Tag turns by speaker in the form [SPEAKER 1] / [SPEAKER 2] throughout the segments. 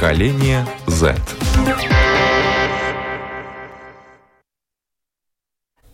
[SPEAKER 1] Поколение Z.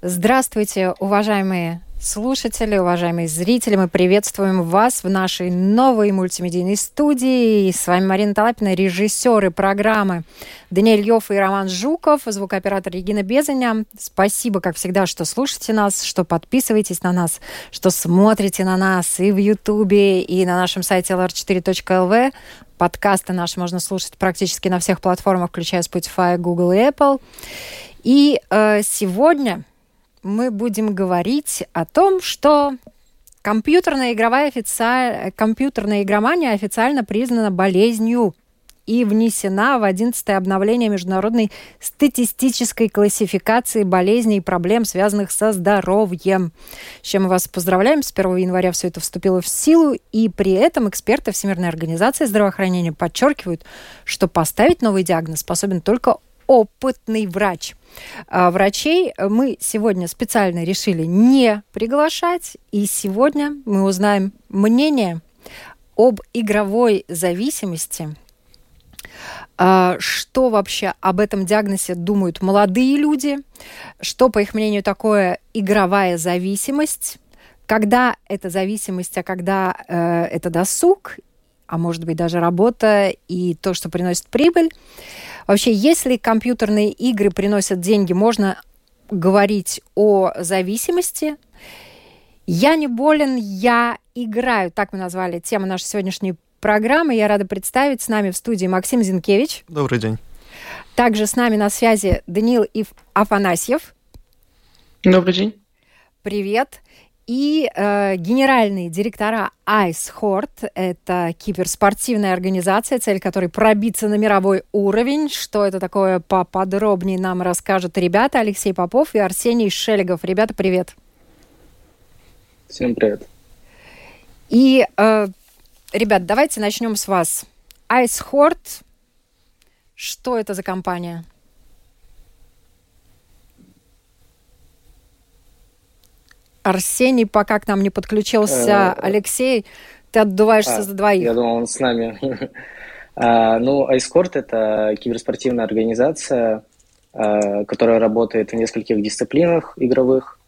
[SPEAKER 2] Здравствуйте, уважаемые слушатели, уважаемые зрители. Мы приветствуем вас в нашей новой мультимедийной студии. С вами Марина Талапина, режиссеры программы Даниэль Йофф и Роман Жуков, звукооператор Регина Безаня. Спасибо, как всегда, что слушаете нас, что подписываетесь на нас, что смотрите на нас и в Ютубе, и на нашем сайте lr4.lv. Подкасты наши можно слушать практически на всех платформах, включая Spotify, Google и Apple. И э, сегодня мы будем говорить о том, что компьютерная игровая официаль... компьютерная игромания официально признана болезнью и внесена в 11 обновление международной статистической классификации болезней и проблем, связанных со здоровьем. С чем мы вас поздравляем. С 1 января все это вступило в силу, и при этом эксперты Всемирной организации здравоохранения подчеркивают, что поставить новый диагноз способен только опытный врач. А врачей мы сегодня специально решили не приглашать, и сегодня мы узнаем мнение об игровой зависимости а, что вообще об этом диагнозе думают молодые люди, что, по их мнению, такое игровая зависимость, когда это зависимость, а когда э, это досуг, а может быть даже работа и то, что приносит прибыль. Вообще, если компьютерные игры приносят деньги, можно говорить о зависимости. Я не болен, я играю. Так мы назвали тему нашей сегодняшней программы. Я рада представить с нами в студии Максим Зинкевич.
[SPEAKER 3] Добрый день.
[SPEAKER 2] Также с нами на связи Даниил Ив Афанасьев.
[SPEAKER 4] Добрый день.
[SPEAKER 2] Привет и э, генеральные директора Ice Hort. Это киберспортивная организация, цель которой пробиться на мировой уровень. Что это такое, поподробнее нам расскажут ребята Алексей Попов и Арсений Шелегов. Ребята, привет.
[SPEAKER 4] Всем привет.
[SPEAKER 2] И, э, ребят, давайте начнем с вас. Ice Hort. Что это за компания? Арсений пока к нам не подключился. Э, Алексей, ты отдуваешься а, за двоих.
[SPEAKER 4] Я думал, он с нами. а, ну, Айскорт – это киберспортивная организация, а, которая работает в нескольких дисциплинах игровых,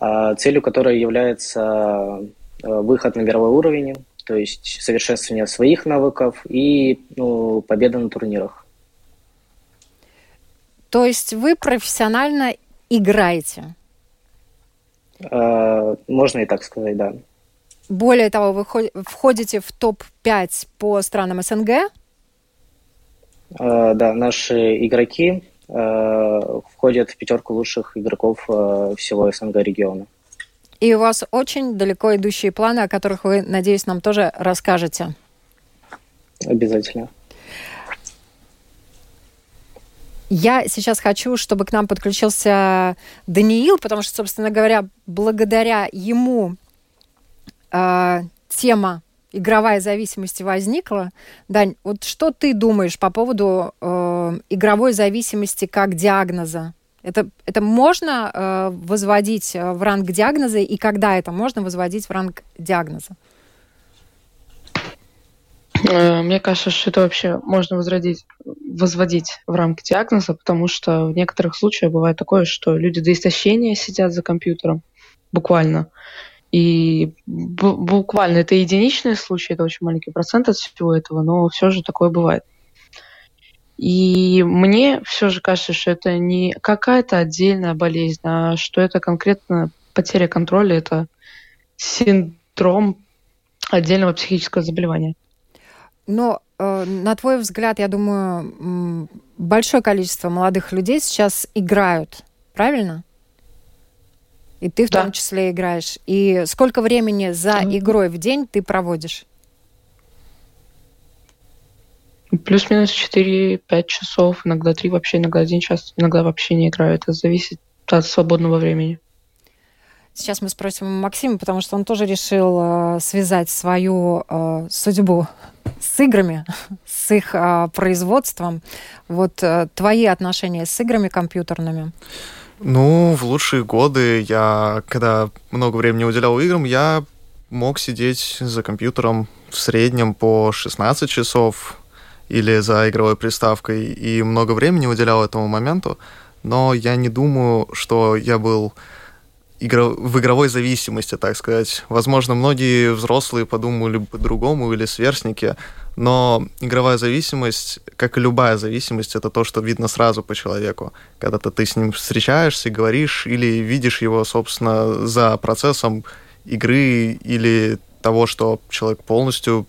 [SPEAKER 4] а, целью которой является а, выход на мировой уровень, то есть совершенствование своих навыков и ну, победа на турнирах.
[SPEAKER 2] То есть вы профессионально играете?
[SPEAKER 4] Э, можно и так сказать, да.
[SPEAKER 2] Более того, вы входите в топ-5 по странам СНГ?
[SPEAKER 4] Э, да, наши игроки э, входят в пятерку лучших игроков всего СНГ региона.
[SPEAKER 2] И у вас очень далеко идущие планы, о которых вы, надеюсь, нам тоже расскажете.
[SPEAKER 4] Обязательно.
[SPEAKER 2] Я сейчас хочу, чтобы к нам подключился Даниил, потому что, собственно говоря, благодаря ему э, тема игровая зависимость возникла. Дань, вот что ты думаешь по поводу э, игровой зависимости как диагноза? Это, это можно э, возводить в ранг диагноза, и когда это можно возводить в ранг диагноза?
[SPEAKER 5] Э, мне кажется, что это вообще можно возродить, возводить в рамки диагноза, потому что в некоторых случаях бывает такое, что люди до истощения сидят за компьютером, буквально. И буквально это единичные случаи, это очень маленький процент от всего этого, но все же такое бывает. И мне все же кажется, что это не какая-то отдельная болезнь, а что это конкретно потеря контроля, это синдром отдельного психического заболевания.
[SPEAKER 2] Но э, на твой взгляд, я думаю, большое количество молодых людей сейчас играют, правильно? И ты в да. том числе играешь. И сколько времени за игрой в день ты проводишь?
[SPEAKER 5] Плюс-минус 4-5 часов, иногда 3 вообще, иногда 1 час, иногда вообще не играю. Это зависит от свободного времени.
[SPEAKER 2] Сейчас мы спросим Максима, потому что он тоже решил э, связать свою э, судьбу с играми, с их э, производством. Вот твои отношения с играми компьютерными?
[SPEAKER 3] Ну, в лучшие годы я, когда много времени уделял играм, я мог сидеть за компьютером в среднем по 16 часов. или за игровой приставкой и много времени уделял этому моменту, но я не думаю, что я был в игровой зависимости, так сказать. Возможно, многие взрослые подумали бы по-другому или сверстники, но игровая зависимость, как и любая зависимость, это то, что видно сразу по человеку. Когда-то ты с ним встречаешься, говоришь или видишь его, собственно, за процессом игры или того, что человек полностью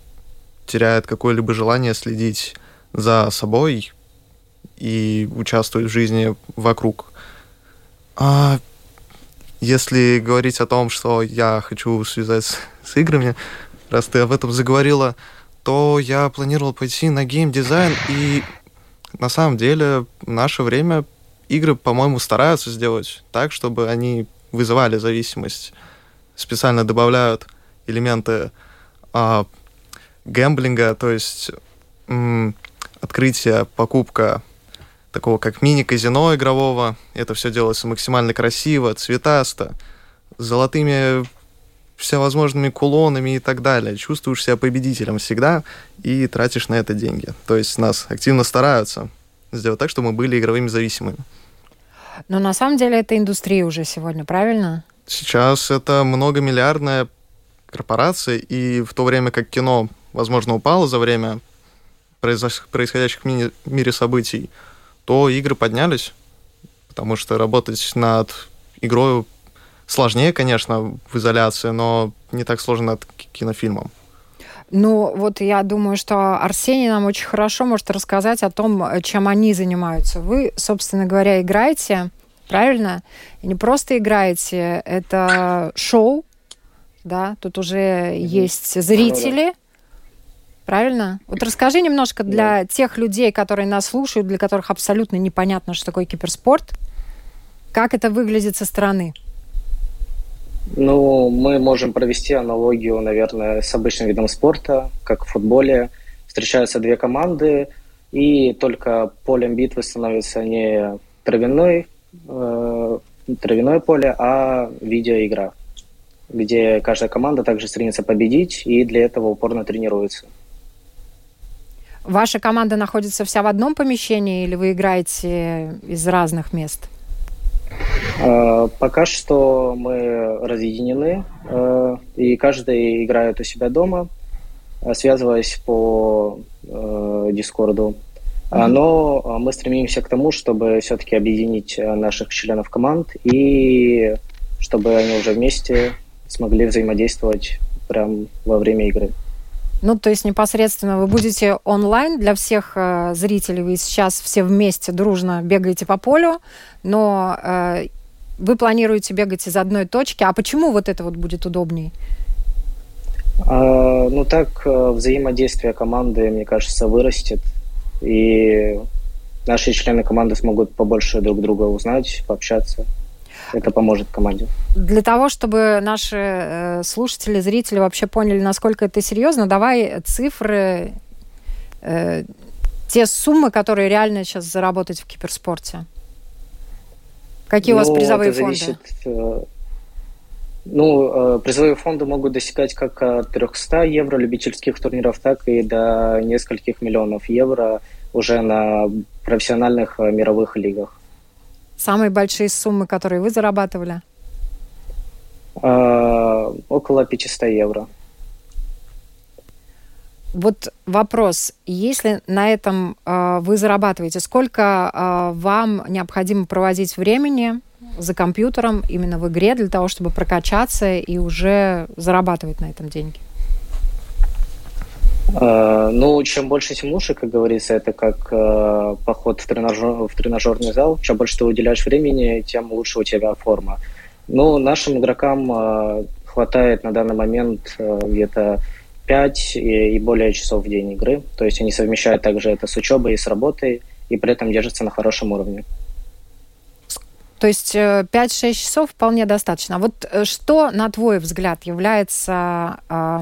[SPEAKER 3] теряет какое-либо желание следить за собой и участвовать в жизни вокруг. А если говорить о том, что я хочу связать с, с играми, раз ты об этом заговорила, то я планировал пойти на геймдизайн, и на самом деле в наше время игры, по-моему, стараются сделать так, чтобы они вызывали зависимость. Специально добавляют элементы а, гэмблинга, то есть м, открытие, покупка такого как мини-казино игрового. Это все делается максимально красиво, цветасто, с золотыми всевозможными кулонами и так далее. Чувствуешь себя победителем всегда и тратишь на это деньги. То есть нас активно стараются сделать так, чтобы мы были игровыми зависимыми.
[SPEAKER 2] Но на самом деле это индустрия уже сегодня, правильно?
[SPEAKER 3] Сейчас это многомиллиардная корпорация, и в то время как кино, возможно, упало за время происходящих в мире событий, то игры поднялись, потому что работать над игрой сложнее, конечно, в изоляции, но не так сложно над кинофильмом.
[SPEAKER 2] Ну, вот я думаю, что Арсений нам очень хорошо может рассказать о том, чем они занимаются. Вы, собственно говоря, играете, правильно? И не просто играете, это шоу, да, тут уже mm-hmm. есть зрители, Правильно? Вот расскажи немножко для да. тех людей, которые нас слушают, для которых абсолютно непонятно, что такое киберспорт, как это выглядит со стороны.
[SPEAKER 4] Ну, мы можем провести аналогию, наверное, с обычным видом спорта, как в футболе. Встречаются две команды, и только полем битвы становится не травяной, э, травяное поле, а видеоигра, где каждая команда также стремится победить и для этого упорно тренируется.
[SPEAKER 2] Ваша команда находится вся в одном помещении или вы играете из разных мест?
[SPEAKER 4] А, пока что мы разъединены, а, и каждый играет у себя дома, а, связываясь по Дискорду. Но мы стремимся к тому, чтобы все-таки объединить наших членов команд и чтобы они уже вместе смогли взаимодействовать прямо во время игры.
[SPEAKER 2] Ну, то есть непосредственно вы будете онлайн для всех э, зрителей. Вы сейчас все вместе дружно бегаете по полю, но э, вы планируете бегать из одной точки. А почему вот это вот будет удобнее?
[SPEAKER 4] А, ну так э, взаимодействие команды, мне кажется, вырастет. И наши члены команды смогут побольше друг друга узнать, пообщаться это поможет команде.
[SPEAKER 2] Для того, чтобы наши э, слушатели, зрители вообще поняли, насколько это серьезно, давай цифры, э, те суммы, которые реально сейчас заработать в киберспорте. Какие ну, у вас ну, призовые зависит, фонды? Э,
[SPEAKER 4] ну, призовые фонды могут достигать как от 300 евро любительских турниров, так и до нескольких миллионов евро уже на профессиональных мировых лигах.
[SPEAKER 2] Самые большие суммы, которые вы зарабатывали?
[SPEAKER 4] А, около 500 евро.
[SPEAKER 2] Вот вопрос, если на этом э, вы зарабатываете, сколько э, вам необходимо проводить времени за компьютером именно в игре для того, чтобы прокачаться и уже зарабатывать на этом деньги?
[SPEAKER 4] Э, ну, чем больше, тем лучше, как говорится. Это как э, поход в, тренажер, в тренажерный зал. Чем больше ты уделяешь времени, тем лучше у тебя форма. Ну, нашим игрокам э, хватает на данный момент э, где-то 5 и, и более часов в день игры. То есть они совмещают также это с учебой и с работой, и при этом держатся на хорошем уровне.
[SPEAKER 2] То есть 5-6 э, часов вполне достаточно. А вот э, что, на твой взгляд, является... Э,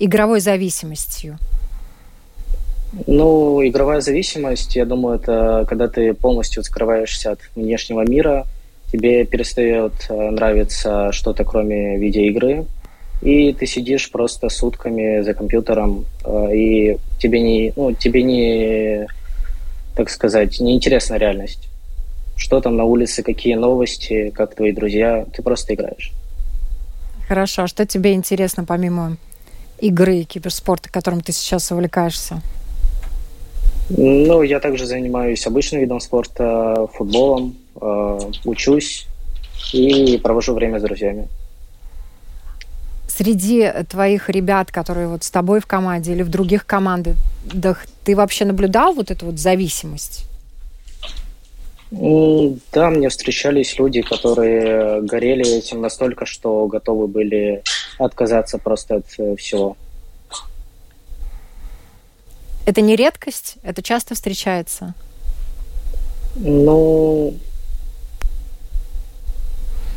[SPEAKER 2] игровой зависимостью?
[SPEAKER 4] Ну, игровая зависимость, я думаю, это когда ты полностью скрываешься от внешнего мира, тебе перестает э, нравиться что-то кроме видеоигры, и ты сидишь просто сутками за компьютером, э, и тебе не, ну, тебе не, так сказать, не интересна реальность. Что там на улице, какие новости, как твои друзья, ты просто играешь.
[SPEAKER 2] Хорошо, а что тебе интересно помимо игры киберспорта, которым ты сейчас увлекаешься?
[SPEAKER 4] Ну, я также занимаюсь обычным видом спорта, футболом, э, учусь и провожу время с друзьями
[SPEAKER 2] среди твоих ребят, которые вот с тобой в команде или в других командах, ты вообще наблюдал вот эту вот зависимость?
[SPEAKER 4] Да, мне встречались люди, которые горели этим настолько, что готовы были отказаться просто от э, всего.
[SPEAKER 2] Это не редкость? Это часто встречается?
[SPEAKER 4] Ну,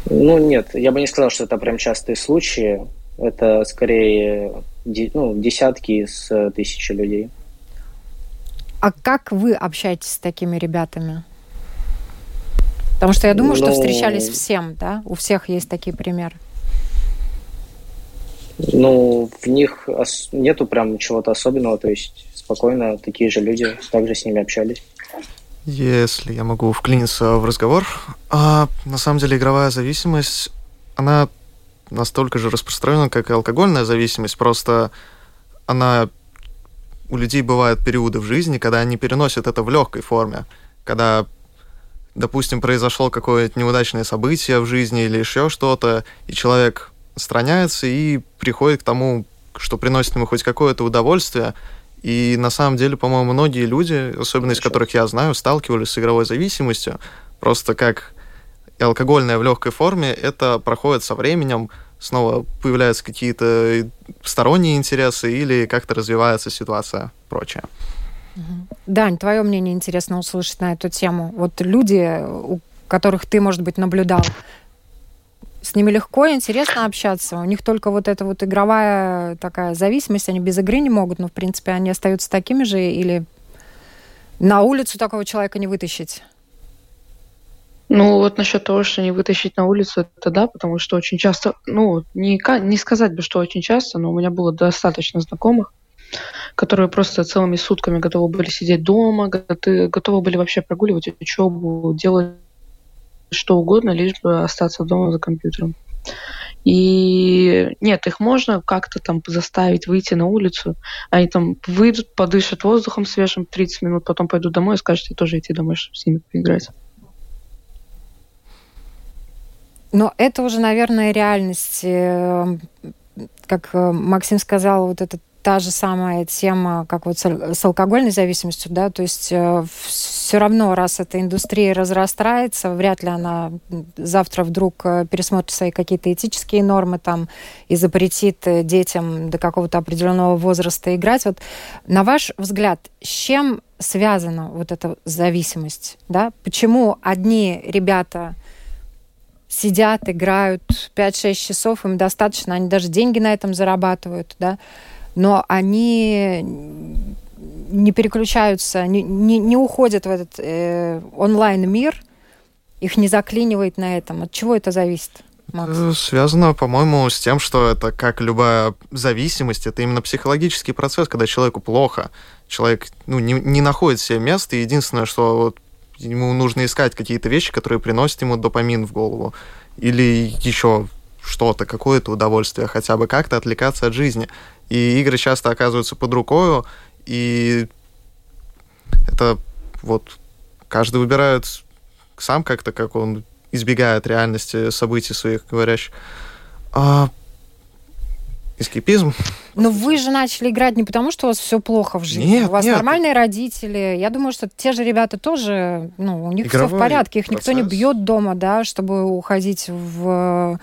[SPEAKER 4] ну нет, я бы не сказал, что это прям частые случаи. Это скорее ну, десятки из э, тысячи людей.
[SPEAKER 2] А как вы общаетесь с такими ребятами? Потому что я думаю, ну, что встречались всем, да? У всех есть такие примеры.
[SPEAKER 4] Ну, в них нету прям чего-то особенного, то есть спокойно такие же люди также с ними общались.
[SPEAKER 3] Если я могу вклиниться в разговор, а, на самом деле игровая зависимость, она настолько же распространена, как и алкогольная зависимость, просто она у людей бывают периоды в жизни, когда они переносят это в легкой форме, когда, допустим, произошло какое-то неудачное событие в жизни или еще что-то, и человек отстраняется и приходит к тому, что приносит ему хоть какое-то удовольствие. И на самом деле, по-моему, многие люди, особенно из которых я знаю, сталкивались с игровой зависимостью, просто как и алкогольная в легкой форме, это проходит со временем, снова появляются какие-то сторонние интересы или как-то развивается ситуация прочее.
[SPEAKER 2] Дань, твое мнение интересно услышать на эту тему. Вот люди, у которых ты, может быть, наблюдал, с ними легко и интересно общаться. У них только вот эта вот игровая такая зависимость, они без игры не могут, но, в принципе, они остаются такими же или на улицу такого человека не вытащить.
[SPEAKER 5] Ну, вот насчет того, что не вытащить на улицу, это да, потому что очень часто, ну, не, не сказать бы, что очень часто, но у меня было достаточно знакомых, которые просто целыми сутками готовы были сидеть дома, готовы были вообще прогуливать учебу, делать что угодно, лишь бы остаться дома за компьютером. И нет, их можно как-то там заставить выйти на улицу. Они там выйдут, подышат воздухом свежим 30 минут, потом пойдут домой и скажут, я тоже идти домой, чтобы с ними поиграть.
[SPEAKER 2] Но это уже, наверное, реальность. Э, как э, Максим сказал, вот это та же самая тема, как вот с алкогольной зависимостью, да, то есть э, все равно, раз эта индустрия разрастается, вряд ли она завтра вдруг пересмотрит свои какие-то этические нормы там и запретит детям до какого-то определенного возраста играть. Вот на ваш взгляд, с чем связана вот эта зависимость, да? Почему одни ребята сидят, играют 5-6 часов, им достаточно, они даже деньги на этом зарабатывают, да, но они не переключаются, не, не, не уходят в этот э, онлайн-мир, их не заклинивает на этом. От чего это зависит?
[SPEAKER 3] Макс? Э, связано, по-моему, с тем, что это как любая зависимость, это именно психологический процесс, когда человеку плохо, человек ну, не, не находит себе места, и единственное, что вот ему нужно искать какие-то вещи, которые приносят ему допамин в голову. Или еще что-то, какое-то удовольствие, хотя бы как-то отвлекаться от жизни. И игры часто оказываются под рукой, и это вот каждый выбирает сам как-то, как он избегает реальности событий своих говорящих. А эскипизм.
[SPEAKER 2] Но вы же начали играть не потому, что у вас все плохо в жизни.
[SPEAKER 3] Нет,
[SPEAKER 2] у вас
[SPEAKER 3] нет.
[SPEAKER 2] нормальные родители. Я думаю, что те же ребята тоже, ну, у них все в порядке. Их процесс. никто не бьет дома, да, чтобы уходить в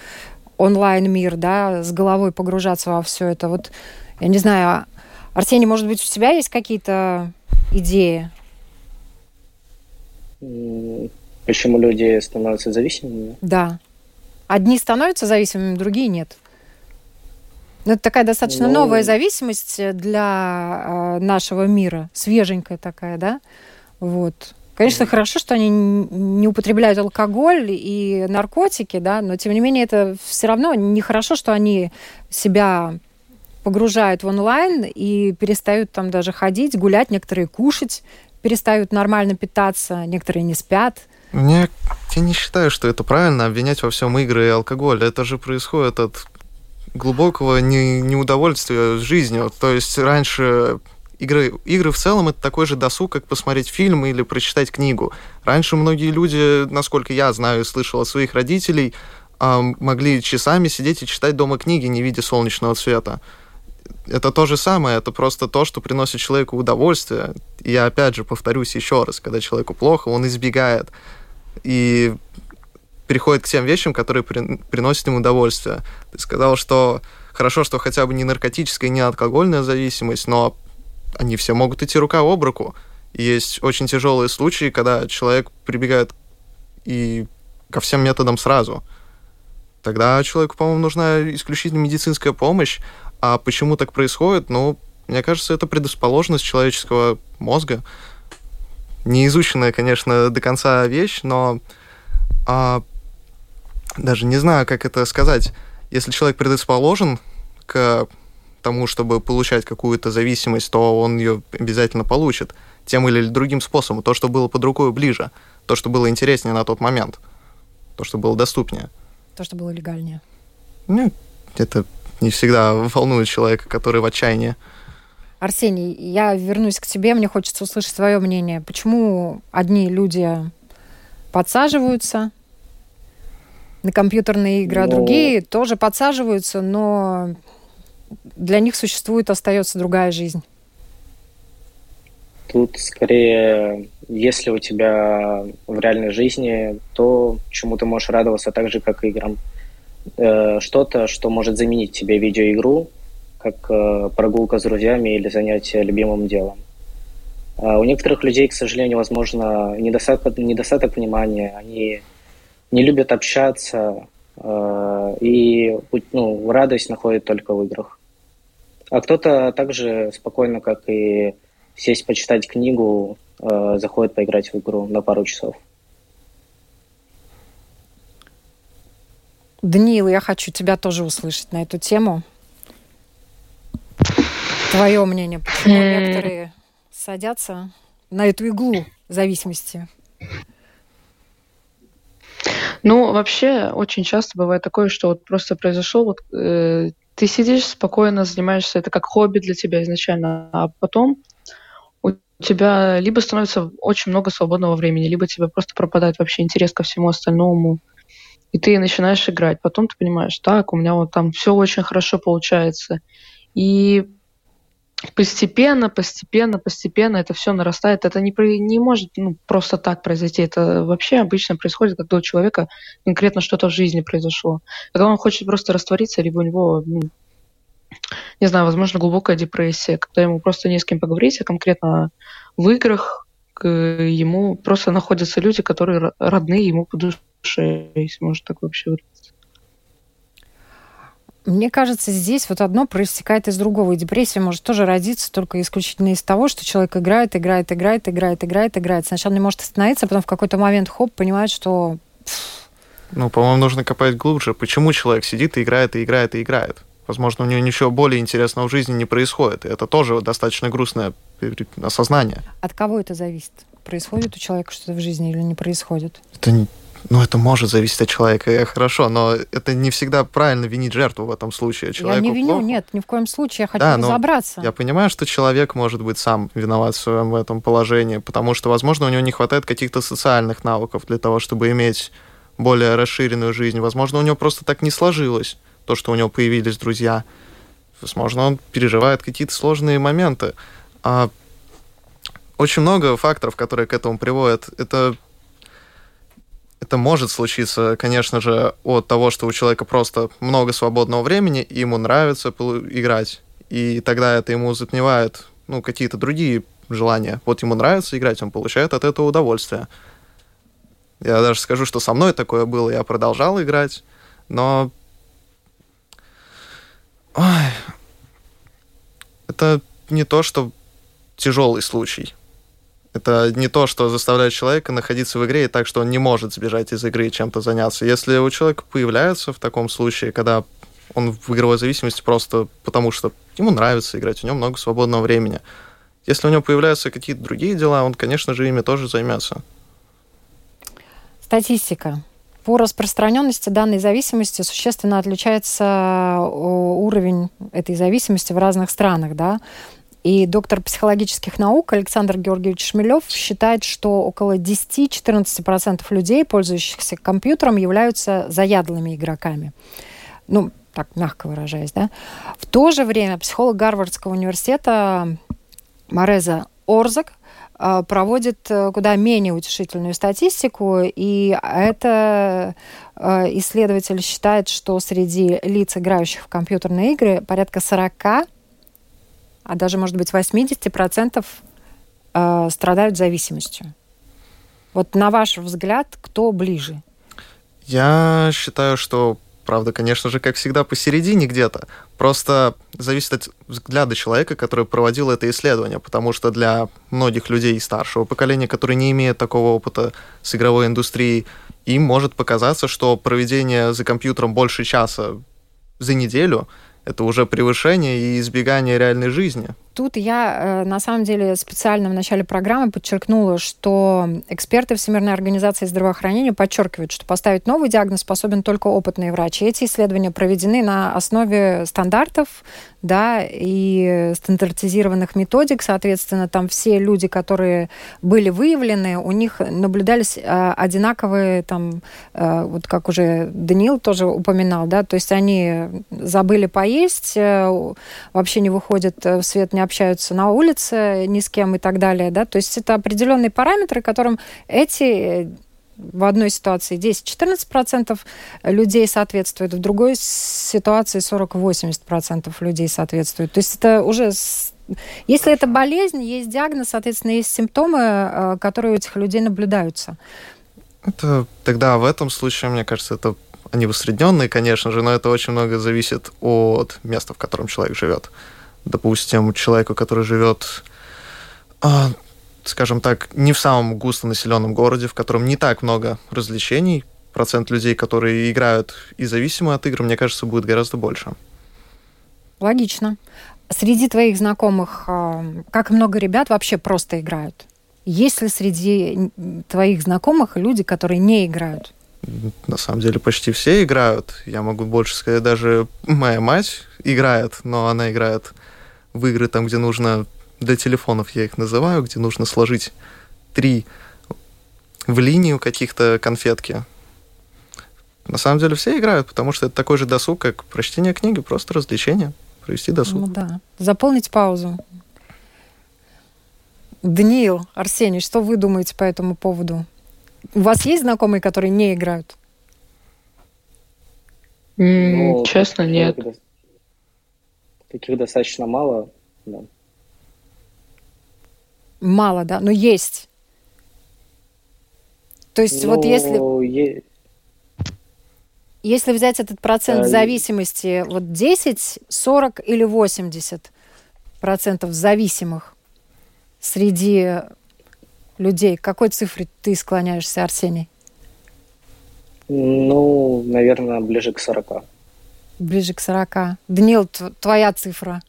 [SPEAKER 2] онлайн-мир, да, с головой погружаться во все это. Вот, я не знаю, Арсений, может быть, у тебя есть какие-то идеи?
[SPEAKER 4] Почему люди становятся зависимыми?
[SPEAKER 2] Да. Одни становятся зависимыми, другие нет. Ну, это такая достаточно ну, новая зависимость для э, нашего мира, свеженькая такая, да? Вот. Конечно, хорошо, что они не употребляют алкоголь и наркотики, да, но тем не менее это все равно нехорошо, что они себя погружают в онлайн и перестают там даже ходить, гулять, некоторые кушать, перестают нормально питаться, некоторые не спят.
[SPEAKER 3] Мне, я не считаю, что это правильно обвинять во всем игры и алкоголь. Это же происходит от глубокого не, неудовольствия жизнью. То есть раньше игры, игры в целом это такой же досуг, как посмотреть фильм или прочитать книгу. Раньше многие люди, насколько я знаю и слышал от своих родителей, могли часами сидеть и читать дома книги, не видя солнечного света. Это то же самое, это просто то, что приносит человеку удовольствие. Я опять же повторюсь еще раз, когда человеку плохо, он избегает и переходит к тем вещам, которые при, приносят ему удовольствие. Ты сказал, что хорошо, что хотя бы не наркотическая, не алкогольная зависимость, но они все могут идти рука об руку. Есть очень тяжелые случаи, когда человек прибегает и ко всем методам сразу. Тогда человеку, по-моему, нужна исключительно медицинская помощь. А почему так происходит? Ну, мне кажется, это предрасположенность человеческого мозга. Не изученная, конечно, до конца вещь, но а, даже не знаю, как это сказать. Если человек предрасположен к тому, чтобы получать какую-то зависимость, то он ее обязательно получит тем или другим способом. То, что было под рукой ближе, то, что было интереснее на тот момент, то, что было доступнее.
[SPEAKER 2] То, что было легальнее.
[SPEAKER 3] Ну, это не всегда волнует человека, который в отчаянии.
[SPEAKER 2] Арсений, я вернусь к тебе, мне хочется услышать свое мнение. Почему одни люди подсаживаются на компьютерные игры, ну... а другие тоже подсаживаются, но для них существует, остается другая жизнь?
[SPEAKER 4] Тут скорее, если у тебя в реальной жизни, то чему ты можешь радоваться так же, как играм. Э, что-то, что может заменить тебе видеоигру, как э, прогулка с друзьями или занятие любимым делом. А у некоторых людей, к сожалению, возможно, недостаток, недостаток внимания, они не любят общаться, э, и ну, радость находят только в играх. А кто-то также спокойно, как и сесть почитать книгу, э, заходит поиграть в игру на пару часов.
[SPEAKER 2] Даниил, я хочу тебя тоже услышать на эту тему. Твое мнение, почему некоторые садятся на эту иглу зависимости?
[SPEAKER 5] Ну, вообще, очень часто бывает такое, что вот просто произошел вот э, ты сидишь спокойно, занимаешься, это как хобби для тебя изначально, а потом у тебя либо становится очень много свободного времени, либо тебе просто пропадает вообще интерес ко всему остальному, и ты начинаешь играть. Потом ты понимаешь, так, у меня вот там все очень хорошо получается. И постепенно, постепенно, постепенно это все нарастает. Это не, не может ну, просто так произойти. Это вообще обычно происходит, когда у человека конкретно что-то в жизни произошло. Когда он хочет просто раствориться, либо у него, ну, не знаю, возможно, глубокая депрессия, когда ему просто не с кем поговорить, а конкретно в играх ему просто находятся люди, которые родные ему по душе, если можно так вообще выразиться.
[SPEAKER 2] Мне кажется, здесь вот одно проистекает из другого. И депрессия может тоже родиться только исключительно из того, что человек играет, играет, играет, играет, играет, играет. Сначала не может остановиться, а потом в какой-то момент, хоп, понимает, что...
[SPEAKER 3] Ну, по-моему, нужно копать глубже. Почему человек сидит и играет, и играет, и играет? Возможно, у него ничего более интересного в жизни не происходит. И это тоже достаточно грустное осознание.
[SPEAKER 2] От кого это зависит? Происходит у человека что-то в жизни или не происходит?
[SPEAKER 3] Это ну, это может зависеть от человека, хорошо, но это не всегда правильно винить жертву в этом случае.
[SPEAKER 2] Человеку я не виню,
[SPEAKER 3] плохо.
[SPEAKER 2] нет, ни в коем случае, я хочу да, разобраться.
[SPEAKER 3] Я понимаю, что человек может быть сам виноват в своем этом положении, потому что, возможно, у него не хватает каких-то социальных навыков для того, чтобы иметь более расширенную жизнь. Возможно, у него просто так не сложилось, то, что у него появились друзья. Возможно, он переживает какие-то сложные моменты. А очень много факторов, которые к этому приводят. Это это может случиться, конечно же, от того, что у человека просто много свободного времени, и ему нравится играть, и тогда это ему затмевает ну, какие-то другие желания. Вот ему нравится играть, он получает от этого удовольствие. Я даже скажу, что со мной такое было, я продолжал играть, но... Ой, это не то, что тяжелый случай. Это не то, что заставляет человека находиться в игре и так, что он не может сбежать из игры и чем-то заняться. Если у человека появляется в таком случае, когда он в игровой зависимости просто потому, что ему нравится играть, у него много свободного времени. Если у него появляются какие-то другие дела, он, конечно же, ими тоже займется.
[SPEAKER 2] Статистика. По распространенности данной зависимости существенно отличается э, уровень этой зависимости в разных странах, да. И доктор психологических наук Александр Георгиевич Шмелев считает, что около 10-14% людей, пользующихся компьютером, являются заядлыми игроками. Ну, так мягко выражаясь, да. В то же время психолог Гарвардского университета Мореза Орзак э, проводит э, куда менее утешительную статистику, и это э, исследователь считает, что среди лиц, играющих в компьютерные игры, порядка 40, а даже, может быть, 80% страдают зависимостью. Вот на ваш взгляд, кто ближе?
[SPEAKER 3] Я считаю, что Правда, конечно же, как всегда, посередине где-то. Просто зависит от взгляда человека, который проводил это исследование, потому что для многих людей старшего поколения, которые не имеют такого опыта с игровой индустрией, им может показаться, что проведение за компьютером больше часа за неделю — это уже превышение и избегание реальной жизни
[SPEAKER 2] тут я, э, на самом деле, специально в начале программы подчеркнула, что эксперты Всемирной организации здравоохранения подчеркивают, что поставить новый диагноз способен только опытный врач. И эти исследования проведены на основе стандартов да, и стандартизированных методик. Соответственно, там все люди, которые были выявлены, у них наблюдались э, одинаковые, там, э, вот как уже Даниил тоже упоминал, да, то есть они забыли поесть, вообще не выходят в свет, не общаются на улице ни с кем и так далее, да, то есть это определенные параметры, которым эти в одной ситуации 10-14% людей соответствует, в другой ситуации 40-80% людей соответствует. То есть это уже... Если это болезнь, есть диагноз, соответственно, есть симптомы, э, которые у этих людей наблюдаются.
[SPEAKER 3] Это тогда в этом случае, мне кажется, это они усредненные, конечно же, но это очень много зависит от места, в котором человек живет допустим, человеку, который живет, а, скажем так, не в самом густонаселенном городе, в котором не так много развлечений, процент людей, которые играют и зависимы от игр, мне кажется, будет гораздо больше.
[SPEAKER 2] Логично. Среди твоих знакомых а, как много ребят вообще просто играют? Есть ли среди твоих знакомых люди, которые не играют?
[SPEAKER 3] На самом деле почти все играют. Я могу больше сказать, даже моя мать играет, но она играет в игры там, где нужно для телефонов я их называю, где нужно сложить три в линию каких-то конфетки. На самом деле все играют, потому что это такой же досуг, как прочтение книги, просто развлечение, провести досуг.
[SPEAKER 2] Ну да, заполнить паузу. Даниил, Арсений, что вы думаете по этому поводу? У вас есть знакомые, которые не играют?
[SPEAKER 5] Ну, честно, нет.
[SPEAKER 4] Таких достаточно мало, да.
[SPEAKER 2] Мало, да, но есть. То есть ну, вот если... Е... Если взять этот процент а... зависимости, вот 10, 40 или 80 процентов зависимых среди людей, к какой цифре ты склоняешься, Арсений?
[SPEAKER 4] Ну, наверное, ближе к 40
[SPEAKER 2] ближе к 40. Данил, твоя цифра?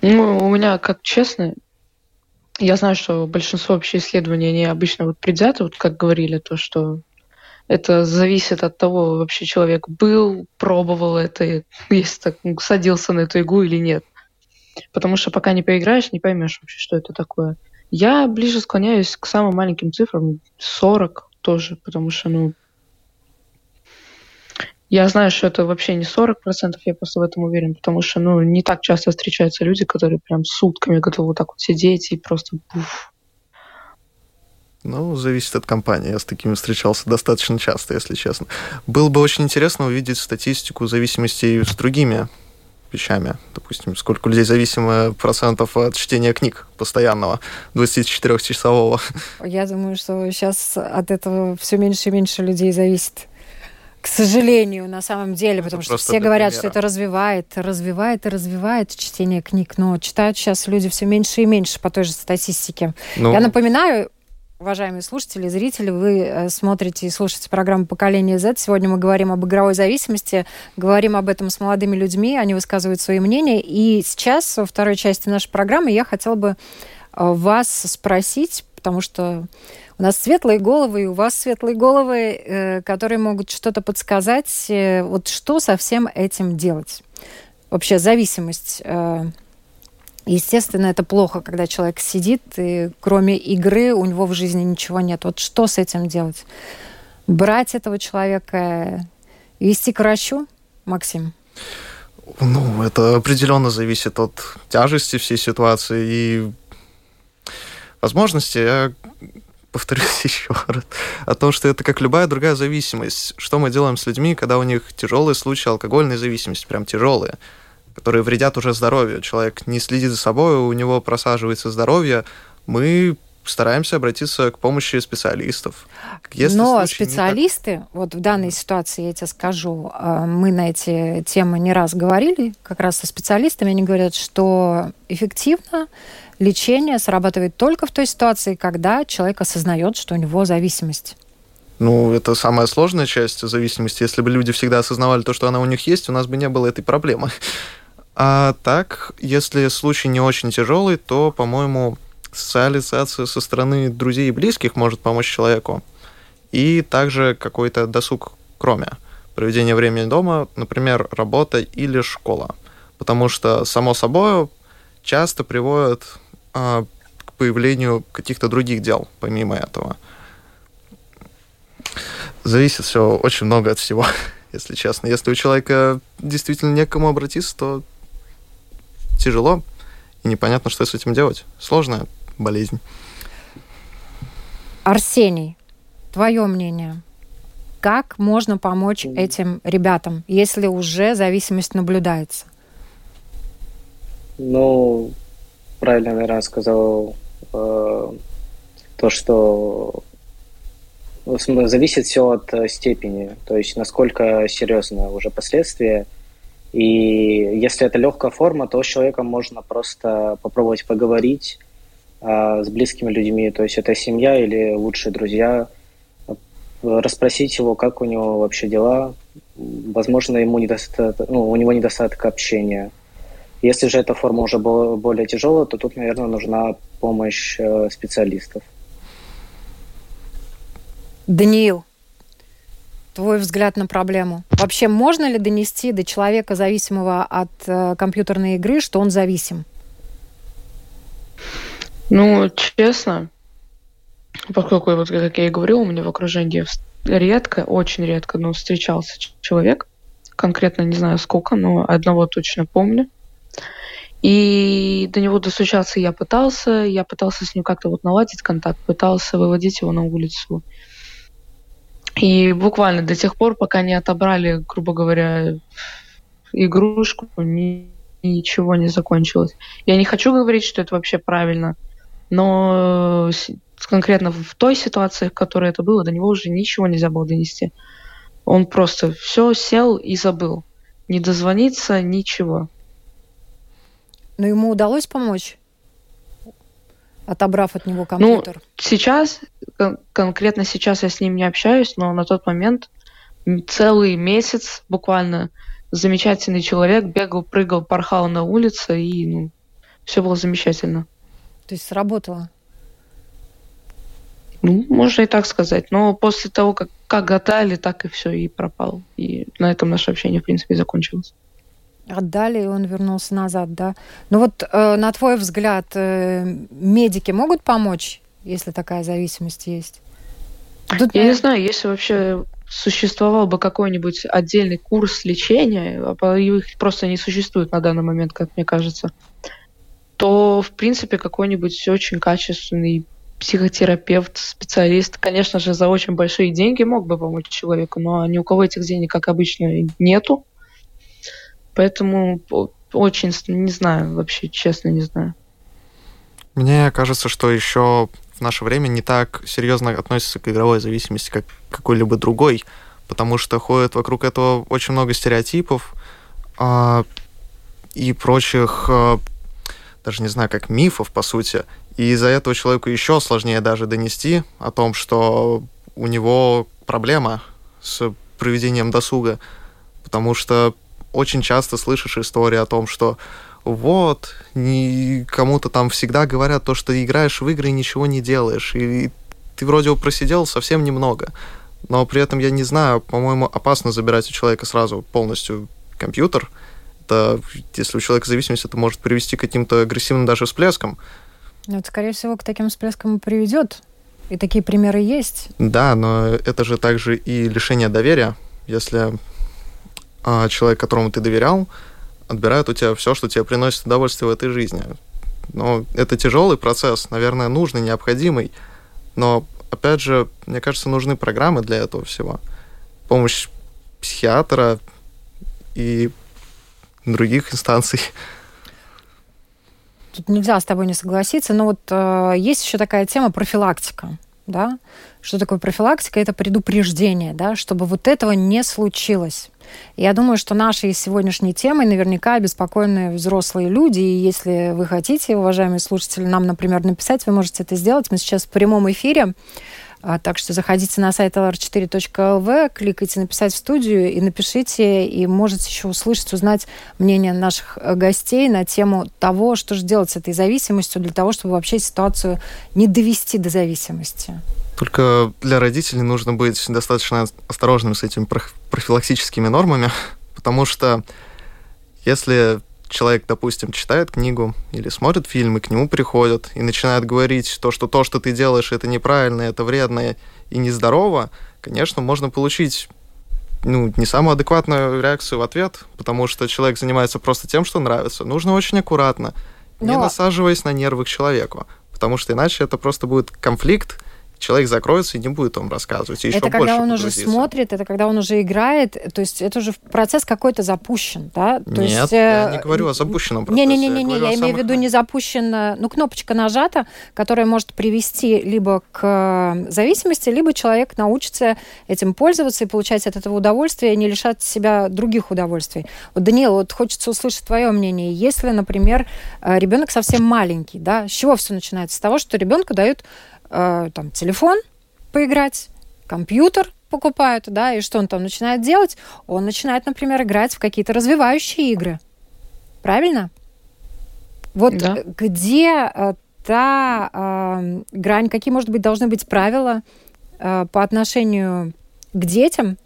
[SPEAKER 5] Ну, у меня, как честно, я знаю, что большинство вообще исследований, они обычно вот предвзяты, вот как говорили, то, что это зависит от того, вообще человек был, пробовал это, если так, садился на эту игру или нет. Потому что пока не поиграешь, не поймешь вообще, что это такое. Я ближе склоняюсь к самым маленьким цифрам, 40 тоже, потому что, ну, я знаю, что это вообще не 40%, я просто в этом уверен, потому что, ну, не так часто встречаются люди, которые прям сутками готовы вот так вот сидеть и просто буф.
[SPEAKER 3] Ну, зависит от компании. Я с такими встречался достаточно часто, если честно. Было бы очень интересно увидеть статистику зависимости с другими вещами. Допустим, сколько людей зависимы процентов от чтения книг постоянного, 24-часового.
[SPEAKER 2] Я думаю, что сейчас от этого все меньше и меньше людей зависит. К сожалению, на самом деле, потому это что все говорят, примера. что это развивает, развивает и развивает чтение книг, но читают сейчас люди все меньше и меньше по той же статистике. Ну... Я напоминаю, уважаемые слушатели, зрители, вы э, смотрите и слушаете программу «Поколение Z». Сегодня мы говорим об игровой зависимости, говорим об этом с молодыми людьми, они высказывают свои мнения. И сейчас, во второй части нашей программы, я хотела бы э, вас спросить, потому что у нас светлые головы, и у вас светлые головы, э, которые могут что-то подсказать. Вот что со всем этим делать? Вообще зависимость Естественно, это плохо, когда человек сидит, и кроме игры у него в жизни ничего нет. Вот что с этим делать? Брать этого человека, вести к врачу, Максим?
[SPEAKER 3] Ну, это определенно зависит от тяжести всей ситуации и возможности. Я повторюсь еще раз, о том, что это как любая другая зависимость. Что мы делаем с людьми, когда у них тяжелые случаи алкогольной зависимости, прям тяжелые которые вредят уже здоровью. Человек не следит за собой, у него просаживается здоровье. Мы стараемся обратиться к помощи специалистов.
[SPEAKER 2] Если Но специалисты, так... вот в данной ситуации я тебе скажу, а, мы на эти темы не раз говорили, как раз со специалистами, они говорят, что эффективно лечение срабатывает только в той ситуации, когда человек осознает, что у него зависимость.
[SPEAKER 3] Ну, это самая сложная часть зависимости. Если бы люди всегда осознавали то, что она у них есть, у нас бы не было этой проблемы. А так, если случай не очень тяжелый, то, по-моему, социализация со стороны друзей и близких может помочь человеку. И также какой-то досуг кроме проведения времени дома, например, работа или школа. Потому что, само собой, часто приводит а, к появлению каких-то других дел, помимо этого. Зависит все очень много от всего, если честно. Если у человека действительно некому обратиться, то тяжело, и непонятно, что с этим делать. Сложная болезнь.
[SPEAKER 2] Арсений, твое мнение. Как можно помочь этим ребятам, если уже зависимость наблюдается?
[SPEAKER 4] Ну, правильно, наверное, сказал э, то, что зависит все от э, степени, то есть насколько серьезно уже последствия и если это легкая форма, то с человеком можно просто попробовать поговорить с близкими людьми, то есть это семья или лучшие друзья, расспросить его, как у него вообще дела. Возможно, ему недостаток, ну, у него недостаток общения. Если же эта форма уже более тяжелая, то тут, наверное, нужна помощь э, специалистов.
[SPEAKER 2] Даниил, твой взгляд на проблему? Вообще можно ли донести до человека, зависимого от э, компьютерной игры, что он зависим?
[SPEAKER 5] Ну, честно, поскольку, вот, как я и говорю, у меня в окружении редко, очень редко, но встречался человек, конкретно не знаю сколько, но одного точно помню. И до него достучаться я пытался, я пытался с ним как-то вот наладить контакт, пытался выводить его на улицу. И буквально до тех пор, пока не отобрали, грубо говоря, игрушку, ни, ничего не закончилось. Я не хочу говорить, что это вообще правильно, но конкретно в той ситуации, в которой это было, до него уже ничего нельзя было донести. Он просто все сел и забыл. Не дозвониться, ничего.
[SPEAKER 2] Но ему удалось помочь? отобрав от него ну, компьютер?
[SPEAKER 5] Ну, сейчас, кон- конкретно сейчас я с ним не общаюсь, но на тот момент целый месяц буквально замечательный человек, бегал, прыгал, порхал на улице, и ну, все было замечательно.
[SPEAKER 2] То есть сработало?
[SPEAKER 5] Ну, можно и так сказать. Но после того, как, как гадали, так и все, и пропал. И на этом наше общение, в принципе, закончилось
[SPEAKER 2] отдали, и он вернулся назад, да. Ну вот, э, на твой взгляд, э, медики могут помочь, если такая зависимость есть?
[SPEAKER 5] Тут, Я не знаю, если вообще существовал бы какой-нибудь отдельный курс лечения, а их просто не существует на данный момент, как мне кажется, то, в принципе, какой-нибудь очень качественный психотерапевт, специалист, конечно же, за очень большие деньги мог бы помочь человеку, но ни у кого этих денег, как обычно, нету. Поэтому очень не знаю, вообще честно не знаю.
[SPEAKER 3] Мне кажется, что еще в наше время не так серьезно относятся к игровой зависимости, как какой-либо другой, потому что ходит вокруг этого очень много стереотипов а, и прочих, а, даже не знаю, как мифов, по сути. И из-за этого человеку еще сложнее даже донести о том, что у него проблема с проведением досуга, потому что очень часто слышишь истории о том, что вот, не, кому-то там всегда говорят то, что играешь в игры и ничего не делаешь, и ты вроде просидел совсем немного, но при этом я не знаю, по-моему, опасно забирать у человека сразу полностью компьютер. Это, если у человека зависимость, это может привести к каким-то агрессивным даже всплескам.
[SPEAKER 2] Ну, это, скорее всего, к таким всплескам и приведет. И такие примеры есть.
[SPEAKER 3] Да, но это же также и лишение доверия. Если а, человек, которому ты доверял, отбирает у тебя все, что тебе приносит удовольствие в этой жизни. Но это тяжелый процесс, наверное, нужный, необходимый. Но, опять же, мне кажется, нужны программы для этого всего. Помощь психиатра и других инстанций.
[SPEAKER 2] Тут нельзя с тобой не согласиться, но вот э, есть еще такая тема профилактика да, что такое профилактика? Это предупреждение, да, чтобы вот этого не случилось. Я думаю, что нашей сегодняшней темой наверняка обеспокоены взрослые люди, и если вы хотите, уважаемые слушатели, нам, например, написать, вы можете это сделать. Мы сейчас в прямом эфире, так что заходите на сайт lr4.lv, кликайте «Написать в студию» и напишите, и можете еще услышать, узнать мнение наших э, гостей на тему того, что же делать с этой зависимостью для того, чтобы вообще ситуацию не довести до зависимости.
[SPEAKER 3] Только для родителей нужно быть достаточно осторожным с этими профилактическими нормами, потому что если человек, допустим, читает книгу или смотрит фильм, и к нему приходят и начинают говорить то, что то, что ты делаешь, это неправильно, это вредно и нездорово, конечно, можно получить ну, не самую адекватную реакцию в ответ, потому что человек занимается просто тем, что нравится. Нужно очень аккуратно, Но... не насаживаясь на нервы к человеку, потому что иначе это просто будет конфликт, человек закроется и не будет вам рассказывать. И
[SPEAKER 2] это когда он уже смотрит, это когда он уже играет, то есть это уже процесс какой-то запущен, да? То
[SPEAKER 3] Нет,
[SPEAKER 2] есть,
[SPEAKER 3] я не говорю о запущенном процессе.
[SPEAKER 2] Не-не-не, я, я имею в виду не запущен, ну, кнопочка нажата, которая может привести либо к зависимости, либо человек научится этим пользоваться и получать от этого удовольствие, и не лишать себя других удовольствий. Вот, Даниил, вот хочется услышать твое мнение. Если, например, э, ребенок совсем маленький, да, с чего все начинается? С того, что ребенку дают э, там, телефон поиграть, компьютер покупают, да, и что он там начинает делать? Он начинает, например, играть в какие-то развивающие игры. Правильно? Вот да. где э, та э, грань, какие, может быть, должны быть правила э, по отношению к детям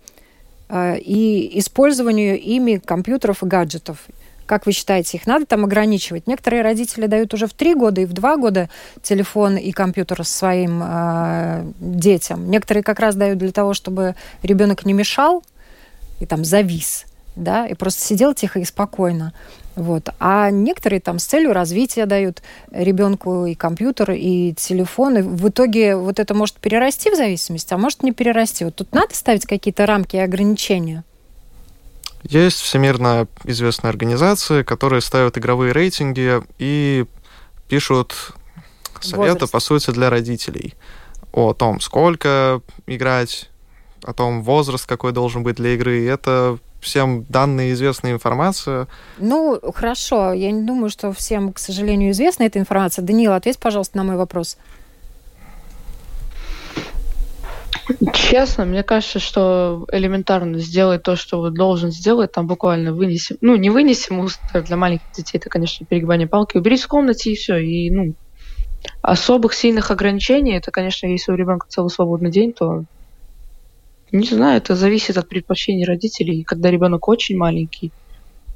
[SPEAKER 2] э, и использованию ими компьютеров и гаджетов? Как вы считаете, их надо там ограничивать? Некоторые родители дают уже в три года и в два года телефон и компьютер своим э, детям. Некоторые как раз дают для того, чтобы ребенок не мешал и там завис, да, и просто сидел тихо и спокойно. Вот. А некоторые там с целью развития дают ребенку и компьютер, и телефон. И в итоге вот это может перерасти в зависимость, а может не перерасти. Вот тут надо ставить какие-то рамки и ограничения.
[SPEAKER 3] Есть всемирно известные организации, которые ставят игровые рейтинги и пишут советы, Возраст. по сути, для родителей о том, сколько играть, о том, возраст какой должен быть для игры. Это всем данная известная информация.
[SPEAKER 2] Ну, хорошо. Я не думаю, что всем, к сожалению, известна эта информация. Даниил, ответь, пожалуйста, на мой вопрос.
[SPEAKER 5] Честно, мне кажется, что элементарно сделать то, что вот должен сделать, там буквально вынесем, ну, не вынесем мусор для маленьких детей, это, конечно, перегибание палки, уберись в комнате и все, и, ну, особых сильных ограничений, это, конечно, если у ребенка целый свободный день, то не знаю, это зависит от предпочтений родителей. Когда ребенок очень маленький,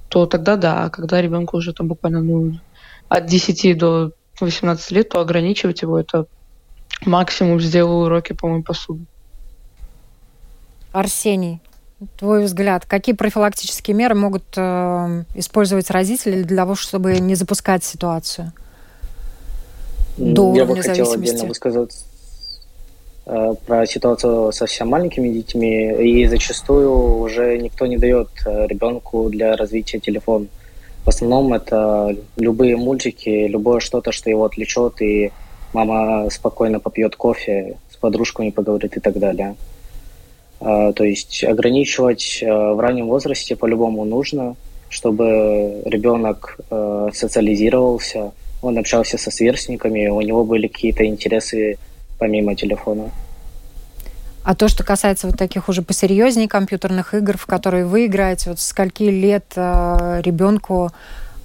[SPEAKER 5] то тогда да, а когда ребенку уже там буквально ну, от 10 до 18 лет, то ограничивать его это максимум сделаю уроки по моему посуду.
[SPEAKER 2] Арсений, твой взгляд, какие профилактические меры могут э, использовать родители для того, чтобы не запускать ситуацию
[SPEAKER 4] до Я бы хотел отдельно высказать э, про ситуацию со совсем маленькими детьми, и зачастую уже никто не дает э, ребенку для развития телефон. В основном это любые мультики, любое что-то, что его отвлечет, и мама спокойно попьет кофе, с подружками поговорит и так далее. То есть ограничивать в раннем возрасте по-любому нужно, чтобы ребенок социализировался, он общался со сверстниками, у него были какие-то интересы помимо телефона.
[SPEAKER 2] А то, что касается вот таких уже посерьезнее компьютерных игр, в которые вы играете, вот скольки лет э, ребенку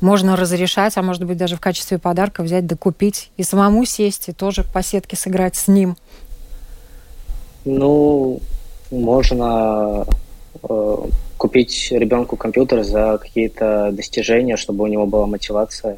[SPEAKER 2] можно разрешать, а может быть даже в качестве подарка взять да купить и самому сесть и тоже по сетке сыграть с ним?
[SPEAKER 4] Ну, можно э, купить ребенку компьютер за какие-то достижения, чтобы у него была мотивация,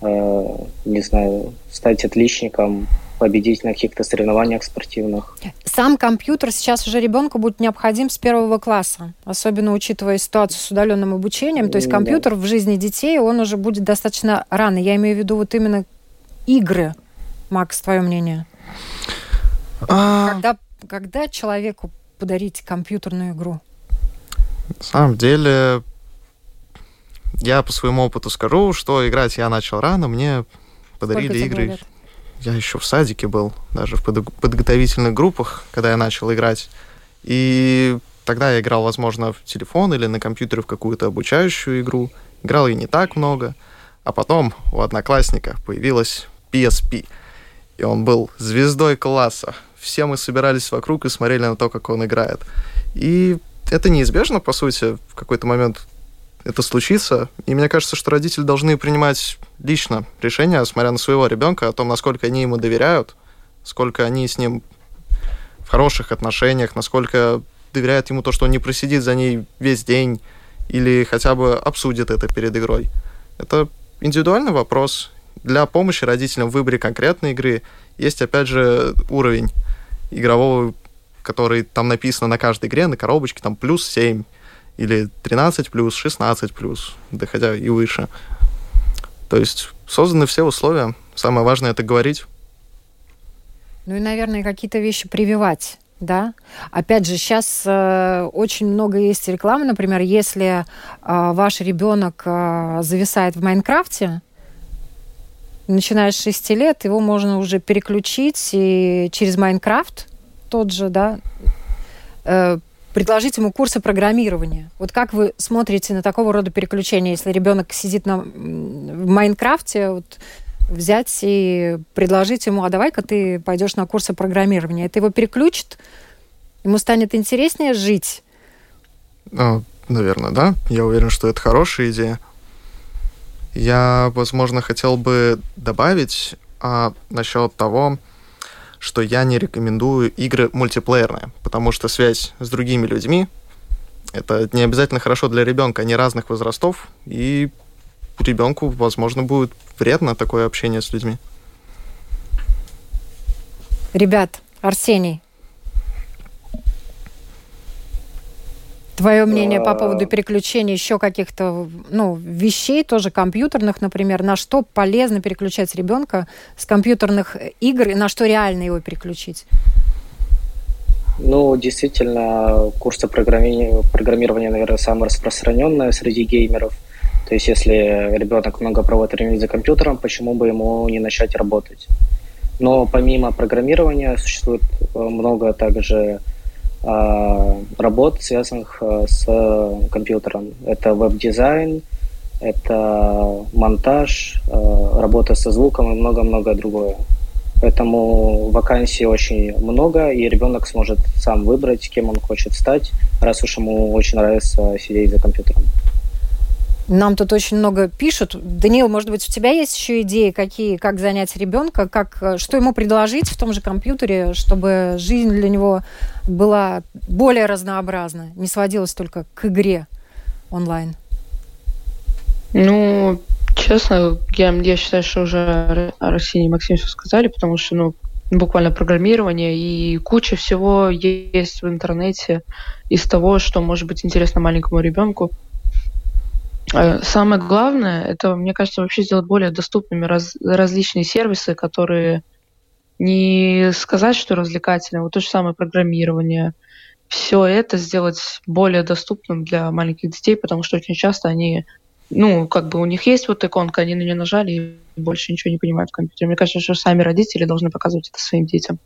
[SPEAKER 4] э, не знаю, стать отличником, победить на каких-то соревнованиях спортивных.
[SPEAKER 2] Сам компьютер сейчас уже ребенку будет необходим с первого класса, особенно учитывая ситуацию с удаленным обучением. То есть компьютер да. в жизни детей, он уже будет достаточно рано. Я имею в виду вот именно игры. Макс, твое мнение? А... Когда, когда человеку подарить компьютерную игру?
[SPEAKER 3] На самом деле, я по своему опыту скажу, что играть я начал рано, мне подарили игры. Лет? Я еще в садике был, даже в подготовительных группах, когда я начал играть. И тогда я играл, возможно, в телефон или на компьютере в какую-то обучающую игру. Играл и не так много. А потом у одноклассника появилась PSP. И он был звездой класса. Все мы собирались вокруг и смотрели на то, как он играет. И это неизбежно, по сути, в какой-то момент это случится. И мне кажется, что родители должны принимать лично решение, смотря на своего ребенка, о том, насколько они ему доверяют, сколько они с ним в хороших отношениях, насколько доверяют ему то, что он не просидит за ней весь день или хотя бы обсудит это перед игрой. Это индивидуальный вопрос. Для помощи родителям в выборе конкретной игры есть, опять же, уровень игрового, который там написано на каждой игре, на коробочке, там плюс 7 или 13 плюс, 16 плюс, доходя и выше. То есть созданы все условия. Самое важное это говорить.
[SPEAKER 2] Ну и, наверное, какие-то вещи прививать да. Опять же, сейчас э, очень много есть рекламы, например, если э, ваш ребенок э, зависает в Майнкрафте, начиная с 6 лет, его можно уже переключить и через Майнкрафт тот же, да, э, предложить ему курсы программирования. Вот как вы смотрите на такого рода переключения, если ребенок сидит на, в Майнкрафте, вот, взять и предложить ему, а давай-ка ты пойдешь на курсы программирования. Это его переключит, ему станет интереснее жить.
[SPEAKER 3] Ну, наверное, да. Я уверен, что это хорошая идея. Я, возможно, хотел бы добавить а, насчет того, что я не рекомендую игры мультиплеерные, потому что связь с другими людьми это не обязательно хорошо для ребенка, они разных возрастов, и ребенку, возможно, будет вредно такое общение с людьми.
[SPEAKER 2] Ребят, Арсений, Твое мнение по поводу переключения еще каких-то ну, вещей, тоже компьютерных, например, на что полезно переключать ребенка с компьютерных игр и на что реально его переключить?
[SPEAKER 4] Ну, действительно, курсы программирования, программирования, наверное, самое распространенное среди геймеров. То есть, если ребенок много проводит времени за компьютером, почему бы ему не начать работать? Но помимо программирования существует э, много также работ, связанных а, с компьютером. Это веб-дизайн, это монтаж, а, работа со звуком и много-много другое. Поэтому вакансий очень много, и ребенок сможет сам выбрать, кем он хочет стать, раз уж ему очень нравится сидеть за компьютером.
[SPEAKER 2] Нам тут очень много пишут. Даниил, может быть, у тебя есть еще идеи, какие, как занять ребенка, как, э, что ему предложить в том же компьютере, чтобы жизнь для него была более разнообразна, не сводилась только к игре онлайн?
[SPEAKER 5] Ну, честно, я, я считаю, что уже Арсений и Максим все сказали, потому что, ну, буквально программирование и куча всего есть в интернете из того, что может быть интересно маленькому ребенку. Э, самое главное, это, мне кажется, вообще сделать более доступными раз, различные сервисы, которые не сказать, что развлекательные, вот то же самое программирование, все это сделать более доступным для маленьких детей, потому что очень часто они, ну, как бы у них есть вот иконка, они на нее нажали и больше ничего не понимают в компьютере. Мне кажется, что сами родители должны показывать это своим детям.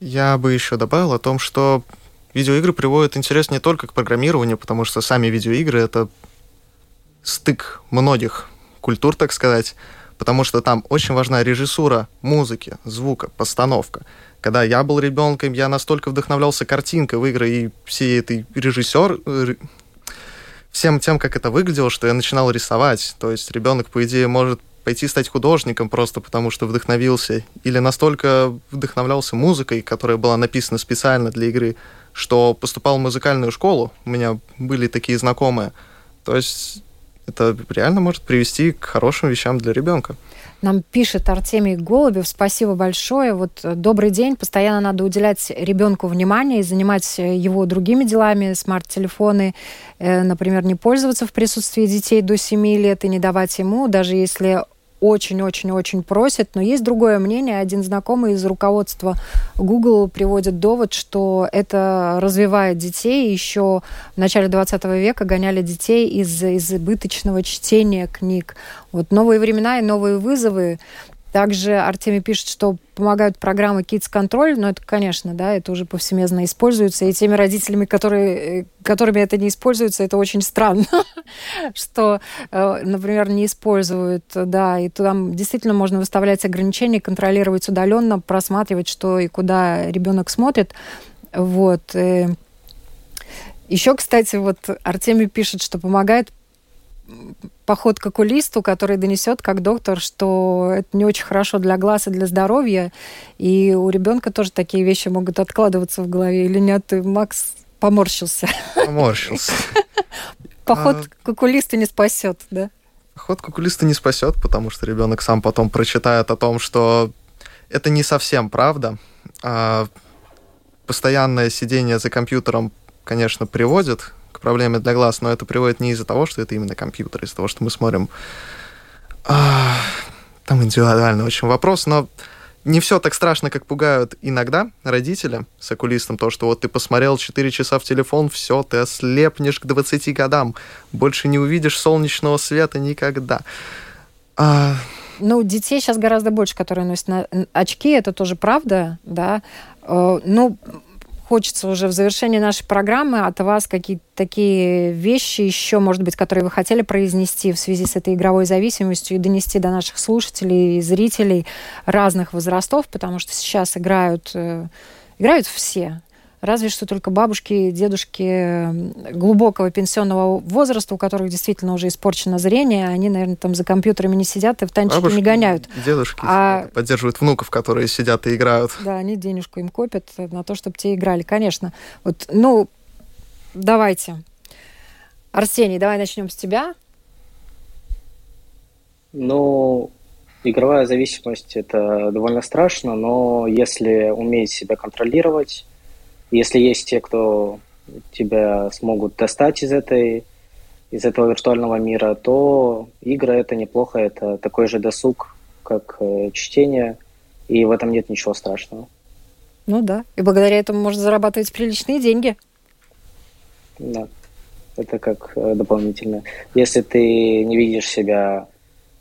[SPEAKER 3] Я бы еще добавил о том, что видеоигры приводят интерес не только к программированию, потому что сами видеоигры — это стык многих культур, так сказать, потому что там очень важна режиссура музыки, звука, постановка. Когда я был ребенком, я настолько вдохновлялся картинкой в игры и всей этой режиссер, всем тем, как это выглядело, что я начинал рисовать. То есть ребенок, по идее, может пойти стать художником просто потому, что вдохновился, или настолько вдохновлялся музыкой, которая была написана специально для игры, что поступал в музыкальную школу, у меня были такие знакомые. То есть это реально может привести к хорошим вещам для ребенка.
[SPEAKER 2] Нам пишет Артемий Голубев. Спасибо большое. Вот э, добрый день. Постоянно надо уделять ребенку внимание и занимать его другими делами. Смарт-телефоны, э, например, не пользоваться в присутствии детей до 7 лет и не давать ему, даже если очень-очень-очень просит, но есть другое мнение. Один знакомый из руководства Google приводит довод, что это развивает детей. Еще в начале 20 века гоняли детей из избыточного чтения книг. Вот новые времена и новые вызовы также Артемий пишет, что помогают программы Kids Control, но это, конечно, да, это уже повсеместно используется, и теми родителями, которые, которыми это не используется, это очень странно, что, э, например, не используют, да, и там действительно можно выставлять ограничения, контролировать удаленно, просматривать, что и куда ребенок смотрит, вот. Э. Еще, кстати, вот Артемий пишет, что помогает поход к окулисту, который донесет как доктор, что это не очень хорошо для глаз и для здоровья. И у ребенка тоже такие вещи могут откладываться в голове. Или нет, ты, Макс, поморщился.
[SPEAKER 3] Поморщился.
[SPEAKER 2] Поход а... к окулисту не спасет, да?
[SPEAKER 3] Поход к окулисту не спасет, потому что ребенок сам потом прочитает о том, что это не совсем правда. А постоянное сидение за компьютером, конечно, приводит к проблеме для глаз, но это приводит не из-за того, что это именно компьютер, из-за того, что мы смотрим... А, там индивидуальный очень вопрос, но не все так страшно, как пугают иногда родители с окулистом, то, что вот ты посмотрел 4 часа в телефон, все, ты ослепнешь к 20 годам, больше не увидишь солнечного света никогда.
[SPEAKER 2] А... Ну, детей сейчас гораздо больше, которые носят на... очки, это тоже правда, да. Э, ну, хочется уже в завершении нашей программы от вас какие-то такие вещи еще, может быть, которые вы хотели произнести в связи с этой игровой зависимостью и донести до наших слушателей и зрителей разных возрастов, потому что сейчас играют, э, играют все. Разве что только бабушки, дедушки глубокого пенсионного возраста, у которых действительно уже испорчено зрение, они, наверное, там за компьютерами не сидят и в танчики бабушки, не гоняют.
[SPEAKER 3] Дедушки а... поддерживают внуков, которые сидят и играют.
[SPEAKER 2] Да, они денежку им копят на то, чтобы те играли, конечно. Вот, ну, давайте. Арсений, давай начнем с тебя.
[SPEAKER 4] Ну, игровая зависимость это довольно страшно, но если уметь себя контролировать, если есть те, кто тебя смогут достать из этой из этого виртуального мира, то игры это неплохо, это такой же досуг, как э, чтение, и в этом нет ничего страшного.
[SPEAKER 2] Ну да, и благодаря этому можно зарабатывать приличные деньги.
[SPEAKER 4] Да, это как э, дополнительно. Если ты не видишь себя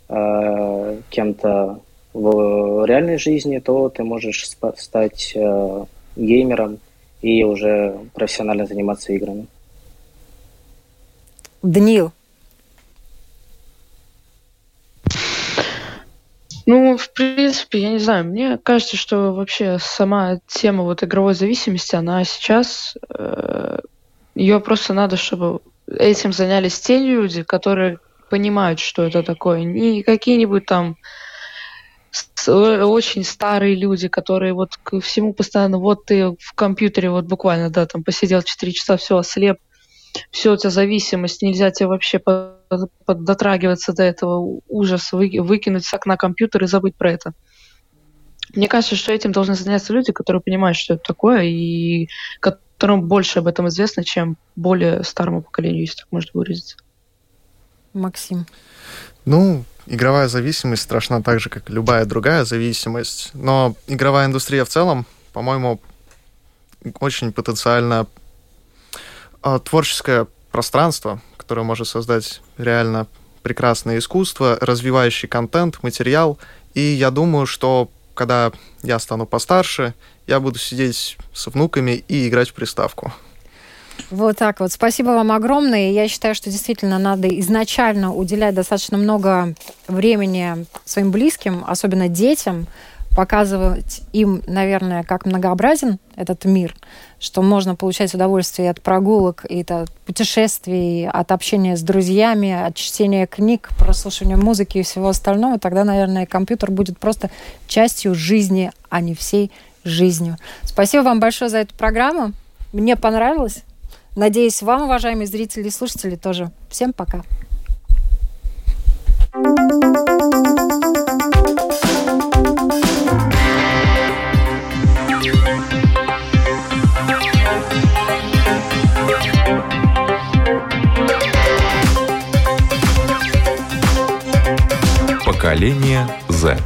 [SPEAKER 4] э, кем-то в реальной жизни, то ты можешь стать э, геймером, и уже профессионально заниматься играми.
[SPEAKER 2] Даниил.
[SPEAKER 5] Ну, в принципе, я не знаю, мне кажется, что вообще сама тема вот игровой зависимости, она сейчас, э, ее просто надо, чтобы этим занялись те люди, которые понимают, что это такое. Не какие-нибудь там очень старые люди, которые вот ко всему постоянно, вот ты в компьютере вот буквально, да, там посидел 4 часа, все, ослеп, все, у тебя зависимость, нельзя тебе вообще дотрагиваться до этого ужаса, вы, выкинуть с окна компьютер и забыть про это. Мне кажется, что этим должны заняться люди, которые понимают, что это такое, и которым больше об этом известно, чем более старому поколению, если так можно выразиться.
[SPEAKER 2] Максим.
[SPEAKER 3] Ну, игровая зависимость страшна так же, как любая другая зависимость. Но игровая индустрия в целом, по-моему, очень потенциально а, творческое пространство, которое может создать реально прекрасное искусство, развивающий контент, материал. И я думаю, что когда я стану постарше, я буду сидеть с внуками и играть в приставку.
[SPEAKER 2] Вот так вот. Спасибо вам огромное. Я считаю, что действительно надо изначально уделять достаточно много времени своим близким, особенно детям, показывать им, наверное, как многообразен этот мир, что можно получать удовольствие от прогулок, и от путешествий, от общения с друзьями, от чтения книг, прослушивания музыки и всего остального, тогда, наверное, компьютер будет просто частью жизни, а не всей жизнью. Спасибо вам большое за эту программу. Мне понравилось. Надеюсь, вам, уважаемые зрители и слушатели, тоже. Всем пока.
[SPEAKER 1] Поколение Z.